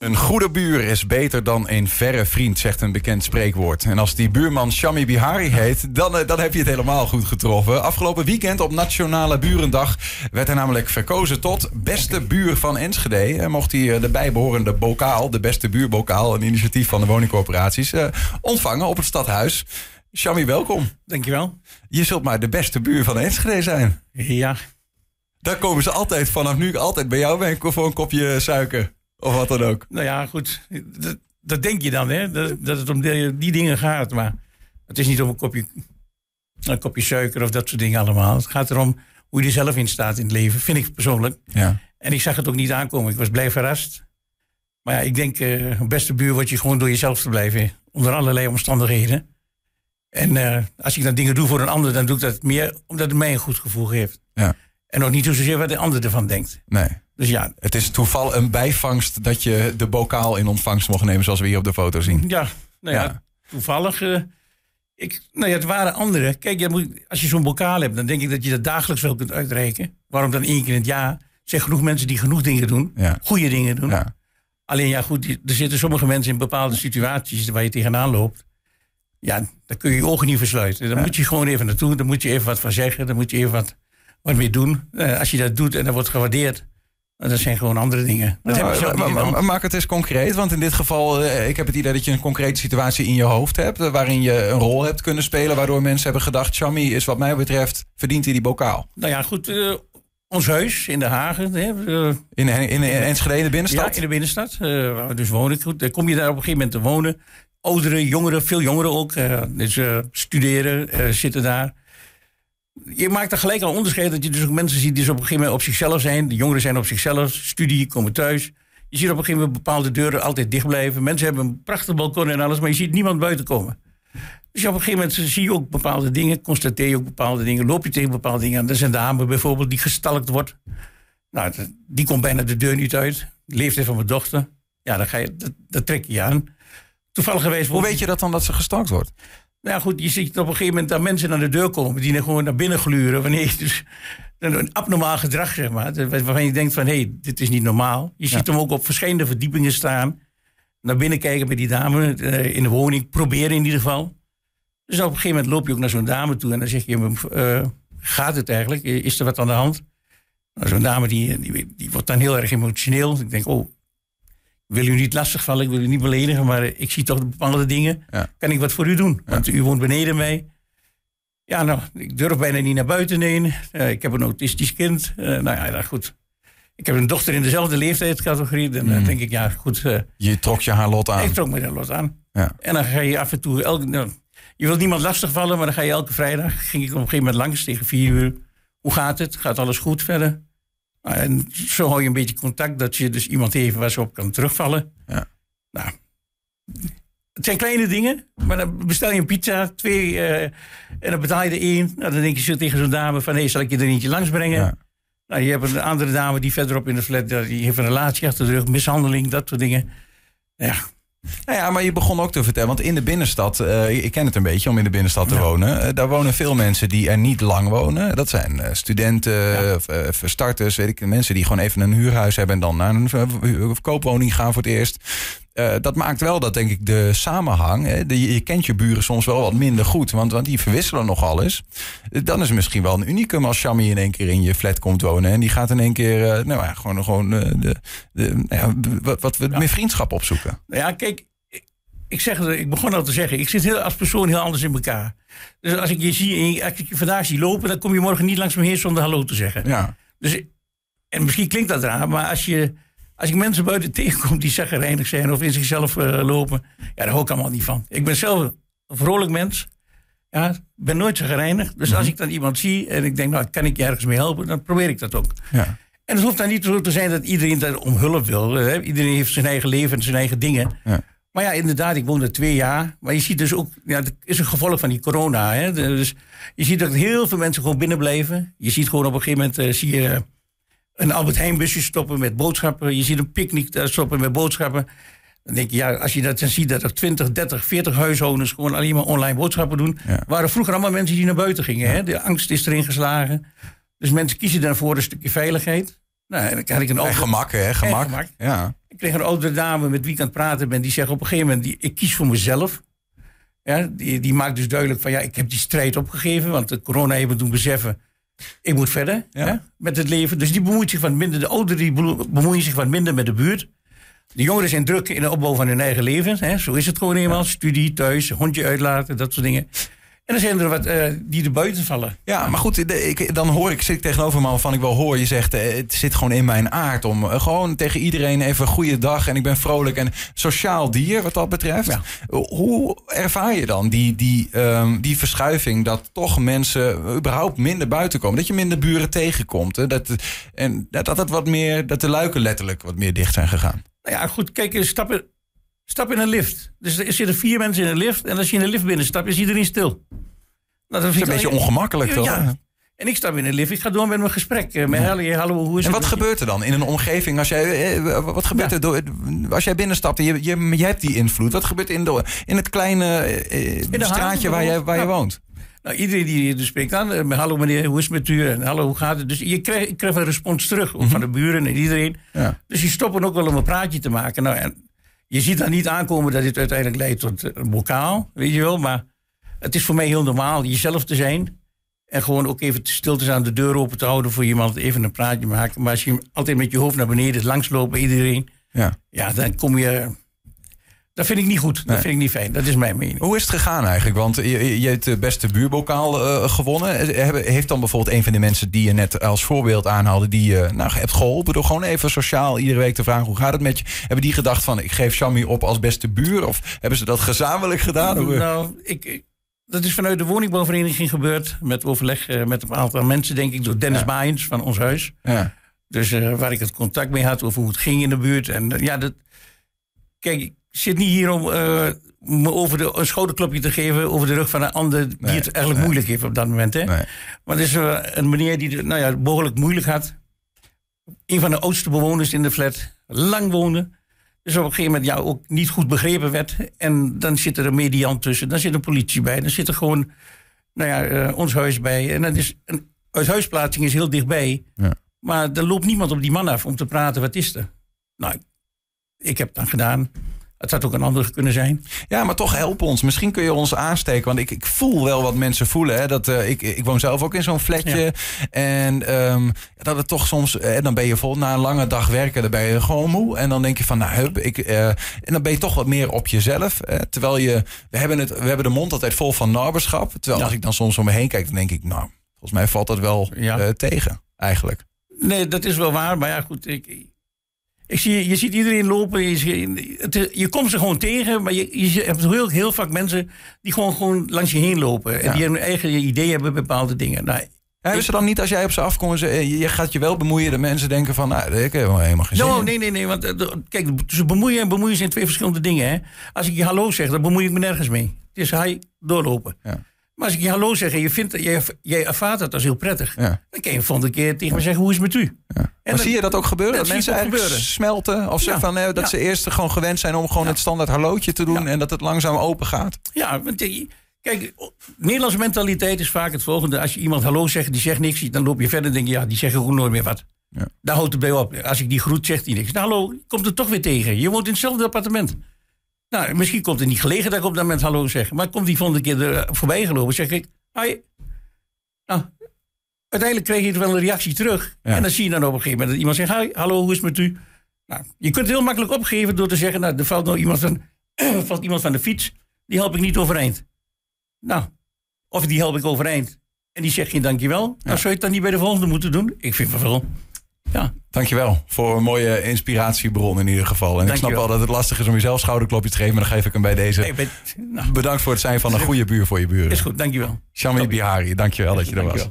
Een goede buur is beter dan een verre vriend, zegt een bekend spreekwoord. En als die buurman Shami Bihari heet, dan, eh, dan heb je het helemaal goed getroffen. Afgelopen weekend op Nationale Burendag werd hij namelijk verkozen tot beste buur van Enschede. En mocht hij eh, de bijbehorende bokaal, de beste buurbokaal, een initiatief van de woningcorporaties, eh, ontvangen op het stadhuis. Shami, welkom. Dankjewel. Je zult maar de beste buur van Enschede zijn. Ja. Daar komen ze altijd vanaf nu altijd bij jou bij voor een kopje suiker. Of wat dan ook. Nou ja, goed. Dat, dat denk je dan, hè? Dat, dat het om die, die dingen gaat. Maar het is niet om een kopje, een kopje suiker of dat soort dingen allemaal. Het gaat erom hoe je er zelf in staat in het leven, vind ik persoonlijk. Ja. En ik zag het ook niet aankomen. Ik was blij verrast. Maar ja, ik denk, uh, beste buur word je gewoon door jezelf te blijven. Onder allerlei omstandigheden. En uh, als ik dan dingen doe voor een ander, dan doe ik dat meer omdat het mij een goed gevoel geeft. Ja. En ook niet zozeer wat de ander ervan denkt. Nee. Dus ja. Het is toeval een bijvangst dat je de bokaal in ontvangst mocht nemen, zoals we hier op de foto zien. Ja, nou ja, ja. toevallig. Uh, ik, nou ja, het waren anderen. Kijk, je moet, als je zo'n bokaal hebt, dan denk ik dat je dat dagelijks wel kunt uitreiken. Waarom dan één keer in het jaar? Er zijn genoeg mensen die genoeg dingen doen, ja. goede dingen doen. Ja. Alleen ja, goed, er zitten sommige mensen in bepaalde situaties waar je tegenaan loopt. Ja, daar kun je je ogen niet versluiten. Dan moet je gewoon even naartoe, dan moet je even wat van zeggen, dan moet je even wat, wat mee doen. Uh, als je dat doet en dat wordt gewaardeerd, dat zijn gewoon andere dingen. Dat Nou, heb niet de maak het eens concreet, want in dit geval, eh, ik heb het idee dat je een concrete situatie in je hoofd hebt, eh, waarin je een rol hebt kunnen spelen, waardoor mensen hebben gedacht, Chami is wat mij betreft, verdient hij die bokaal. Nou ja, goed. eh, ons huis in. Hè, eh, In, in, in Enschede, in de binnenstad? Ja, in de binnenstad. eh, waar we dus wonen. Goed, dan kom je daar op een gegeven moment te wonen. Ouderen, jongeren, veel jongeren ook. eh, dus eh, studeren, eh, zitten daar. Je maakt er gelijk al onderscheid dat je dus ook mensen ziet die dus op een gegeven moment op zichzelf zijn. De jongeren zijn op zichzelf, studie, komen thuis. Je ziet op een gegeven moment bepaalde deuren altijd dicht blijven. Mensen hebben een prachtig balkon en alles, maar je ziet niemand buiten komen. Dus op een gegeven moment zie je ook bepaalde dingen, constateer je ook bepaalde dingen, loop je tegen bepaalde dingen aan. Er is een dame bijvoorbeeld die gestalkt wordt. Nou, die komt bijna de deur niet uit. De leeftijd van mijn dochter. Ja, dan ga je, dat, dat trek je aan. Toevallig geweest. Hoe weet je dat dan dat ze gestalkt wordt? Nou ja, goed, je ziet op een gegeven moment dat mensen naar de deur komen die gewoon naar binnen gluren. Wanneer je dus een abnormaal gedrag, zeg maar. Waarvan je denkt van, hé, hey, dit is niet normaal. Je ziet hem ook op verschillende verdiepingen staan. Naar binnen kijken bij die dame eh, in de woning. Proberen in ieder geval. Dus op een gegeven moment loop je ook naar zo'n dame toe. En dan zeg je, eh, gaat het eigenlijk? Is er wat aan de hand? Nou, zo'n dame die, die, die wordt dan heel erg emotioneel. Ik denk, oh, wil u niet lastigvallen, ik wil u niet beledigen, maar ik zie toch bepaalde dingen. Ja. Kan ik wat voor u doen? Want u woont beneden mij. Ja, nou, ik durf bijna niet naar buiten heen. Eh, ik heb een autistisch kind. Eh, nou ja, nou, goed. Ik heb een dochter in dezelfde leeftijdscategorie. Dan eh, denk ik, ja, goed. Je trok je haar lot aan. ik trok me daar los aan. Ja. En dan ga je af en toe... Elke, nou, je wilt niemand lastigvallen, maar dan ga je elke vrijdag... ging ik op een gegeven moment langs tegen vier uur. Hoe gaat het? Gaat alles goed verder? Nou, en zo hou je een beetje contact... dat je dus iemand heeft waar ze op kan terugvallen. Ja. Nou, het zijn kleine dingen, maar dan bestel je een pizza, twee... eh, en dan betaal je er één. Nou, dan denk je zo tegen zo'n dame van... hé, zal ik je er eentje langs brengen? Ja. Nou, je hebt een andere dame die verderop in de flat... die heeft een relatie achter de rug, mishandeling, dat soort dingen. Ja, Nou ja, maar je begon ook te vertellen, want in de binnenstad, eh, ik ken het een beetje om in de binnenstad te Ja. wonen. eh, daar wonen veel mensen die er niet lang wonen. Dat zijn eh, studenten, Ja. of, starters, weet ik, mensen die gewoon even een huurhuis hebben en dan naar een koopwoning gaan voor het eerst. Eh, dat maakt wel dat, denk ik, de samenhang. Hè, de, je, kent je buren soms wel wat minder goed, want, want die verwisselen nogal eens. Eh, Dan is het misschien wel een unicum als Shami in één keer in je flat komt wonen. En die gaat in één keer, eh, nou ja, gewoon, gewoon de, de, nou ja, wat, wat we meer vriendschap opzoeken. Ja, kijk, ik- zeg, ik begon al te zeggen, ik zit heel, als persoon heel anders in elkaar. Dus als ik je zie, als ik je vandaag zie lopen, dan kom je morgen niet langs me heen zonder hallo te zeggen. Ja. Dus, en misschien klinkt dat raar, maar als, je, als ik mensen buiten tegenkom die zagrijnig zijn of in zichzelf eh, lopen, ja, daar hou ik allemaal niet van. Ik ben zelf een vrolijk mens. Ja, ben nooit zagrijnig. Dus als ik dan iemand zie en ik denk, nou, kan ik je ergens mee helpen, dan probeer ik dat ook. Ja. En het hoeft dan niet zo te zijn dat iedereen daar om hulp wil. Hè. Iedereen heeft zijn eigen leven en zijn eigen dingen. Ja. Maar ja, inderdaad, ik woon er twee jaar. Maar je ziet dus ook, ja, het is een gevolg van die corona. Hè. Dus je ziet dat heel veel mensen gewoon binnen blijven. Je ziet gewoon op een gegeven moment, eh, zie je een Albert Heijn busje stoppen met boodschappen. Je ziet een picknick daar stoppen met boodschappen. Dan denk je, ja, als je dat dan ziet, dat er 20, 30, 40 huishoudens gewoon alleen maar online boodschappen doen. Ja. Waren vroeger allemaal mensen die naar buiten gingen. Hè? De angst is erin geslagen. Dus mensen kiezen daarvoor een stukje veiligheid. Nou, en dan ik een gemak, hè? Gemak. gemak. Ja. Ik kreeg een oudere dame met wie ik aan het praten ben. Die zegt op een gegeven moment, die, ik kies voor mezelf. Ja, die, die maakt dus duidelijk van ja, ik heb die strijd opgegeven. Want de corona heeft me doen beseffen, ik moet verder Ja. hè, met het leven. Dus die bemoeit zich wat minder, de ouderen die bemoeien zich wat minder met de buurt. De jongeren zijn druk in de opbouw van hun eigen leven. Hè. Zo is het gewoon eenmaal. Studie, thuis, hondje uitlaten, dat soort dingen. En dan zijn er wat eh, die er buiten vallen. Ja, maar goed, de- ik, dan hoor ik, zit ik tegenover me van ik wel hoor. Je zegt, eh, het zit gewoon in mijn aard om eh, gewoon tegen iedereen even goede dag. En ik ben vrolijk en sociaal dier wat dat betreft. Ja. Hoe ervaar je dan die, die, ehm, die verschuiving dat toch mensen überhaupt minder buiten komen? Dat je minder buren tegenkomt. Hè? Dat, en dat, dat, het wat meer, dat de luiken letterlijk wat meer dicht zijn gegaan. Nou ja, goed, kijk, eh, stap in, een lift. Dus er zitten vier mensen in een lift. En als je in de lift binnenstapt, is iedereen stil. Nou, dat is een beetje ongemakkelijk toch? Ja. En ik stap in een lift. Ik ga door met mijn gesprek. eh, Met hallo, hallo, hoe is En het? wat gebeurt er dan in een omgeving als jij, eh, wat gebeurt Ja. er door, als jij binnenstapt en je, je, je hebt die invloed? Wat gebeurt er in, de, in het kleine eh, de straatje waar, je, waar je Ja. woont? Nou, iedereen die je dus spreekt aan. eh, met hallo meneer, hoe is het met u? En hallo, hoe gaat het? Dus je krijgt, een respons terug. Van de buren en iedereen. Mhm. Ja. Dus die stoppen ook wel om een praatje te maken. Nou, en je ziet dan niet aankomen dat dit uiteindelijk leidt tot eh, een bokaal. Weet je wel. Maar het is voor mij heel normaal jezelf te zijn. En gewoon ook even stil te staan, de deur open te houden voor iemand. Even een praatje maken. Maar als je altijd met je hoofd naar beneden langsloopt bij iedereen. Ja. Ja, dan kom je... Dat vind ik niet goed. Dat vind ik niet fijn. Dat is mijn mening. Hoe is het gegaan eigenlijk? Want je, je- hebt de beste buurbokaal eh, gewonnen. Eh, hebben- Heeft dan bijvoorbeeld een van de mensen die je net als voorbeeld aanhaalde... die je nou, hebt geholpen door gewoon even sociaal iedere week te vragen... hoe gaat het met je? Hebben die gedacht van ik geef Shami op als beste buur? Of hebben ze dat gezamenlijk gedaan? Nou, ik, ik- dat is vanuit de woningbouwvereniging gebeurd. Met overleg eh, met een aantal mensen, denk ik, door Dennis Baaiens van ons huis. ja. Dus eh, waar ik het contact mee had over hoe het ging in de buurt. En eh, ja, dat. Kijk, zit niet hier om eh, me over de, een schouderklopje te geven over de rug van een ander die Nee, het eigenlijk nee. moeilijk heeft op dat moment. Hè? Nee. Maar er is eh, een meneer die het nou ja, behoorlijk moeilijk had. Een van de oudste bewoners in de flat. Lang woonde. Dus op een gegeven moment ja, ook niet goed begrepen werd. En dan zit er een mediant tussen. Dan zit een politie bij. Dan zit er gewoon nou ja, eh, ons huis bij. En dat is een uithuisplaatsing is heel dichtbij. Ja. Maar er loopt niemand op die man af om te praten. Wat is er? Nou, ik heb het dan gedaan. Het had ook een ander kunnen zijn. Ja, maar toch help ons. Misschien kun je ons aansteken. Want ik, ik voel wel wat mensen voelen. Hè? Dat, eh, ik, ik woon zelf ook in zo'n flatje. En ehm, dat het toch soms... eh, dan ben je vol na een lange dag werken. Dan ben je gewoon moe. En dan denk je van, nou, hup, ik, eh, en dan ben je toch wat meer op jezelf. eh, terwijl je... We hebben, het, we hebben de mond altijd vol van naberschap. Terwijl Ja. als ik dan soms om me heen kijk, dan denk ik... Nou, volgens mij valt dat wel Ja. eh, tegen, eigenlijk. Nee, dat is wel waar. Maar ja, goed. Ik, ik zie, je ziet iedereen lopen. Je, het, is- je komt ze gewoon tegen. Maar je, je hebt heel, heel vaak mensen die gewoon, gewoon langs je heen lopen. En Ja. die hun eigen idee hebben bepaalde dingen. Nou, Hebben ze dan niet, als jij op ze afkomt... eh, je gaat je wel bemoeien, de mensen denken van... Nou, ik heb helemaal geen zin no, nee, nee, nee. Want eh, kijk, tussen bemoeien en bemoeien zijn twee verschillende dingen. Hè. Als ik je hallo zeg, dan bemoei ik me nergens mee. Het is hij doorlopen. Ja. Maar als ik je hallo zeg en je vindt, jij, jij ervaart dat als heel prettig. Ja. Dan kan je de volgende keer tegen me zeggen, hoe is het met u? En Maar dan- zie je dat ook gebeuren? dat mensen eigenlijk gebeuren. smelten? Of ze Ja. van, eh, dat ze eerst gewoon gewend zijn om gewoon het standaard hallootje te doen... En dat het langzaam open gaat? Ja, want eh, kijk, Nederlandse mentaliteit is vaak het volgende. Als je iemand hallo zegt, die zegt niks, dan loop je verder en denk je, ja, die zeggen ook nooit meer wat. Ja. Daar houdt het bij op. Als ik die groet, zegt hij niks. Nou, hallo, komt het toch weer tegen. Je woont in hetzelfde appartement. Nou, misschien komt het niet gelegen dat ik op dat moment hallo zeg. Maar komt die volgende keer er eh, voorbij gelopen, zeg ik, hi. Nou, uiteindelijk kreeg je wel een reactie terug. Ja. En dan zie je dan op een gegeven moment dat iemand zegt, hi, hallo, hoe is het met u? Nou, je kunt het heel makkelijk opgeven door te zeggen, nou, er valt nou iemand van, valt iemand van de fiets, die help ik niet overeind. Nou, of die help ik overeind en die zegt geen dankjewel. Nou, zou je het dan niet bij de volgende moeten doen? Ik vind van wel. Ja, Dankjewel voor een mooie inspiratiebron in ieder geval. En ik snap wel dat het lastig is om jezelf schouderklopje te geven... maar dan geef ik hem bij deze. ben, nou, Bedankt voor het zijn van een goede buur voor je buren. is goed, dankjewel. Shami Bihari, dankjewel dat je er was.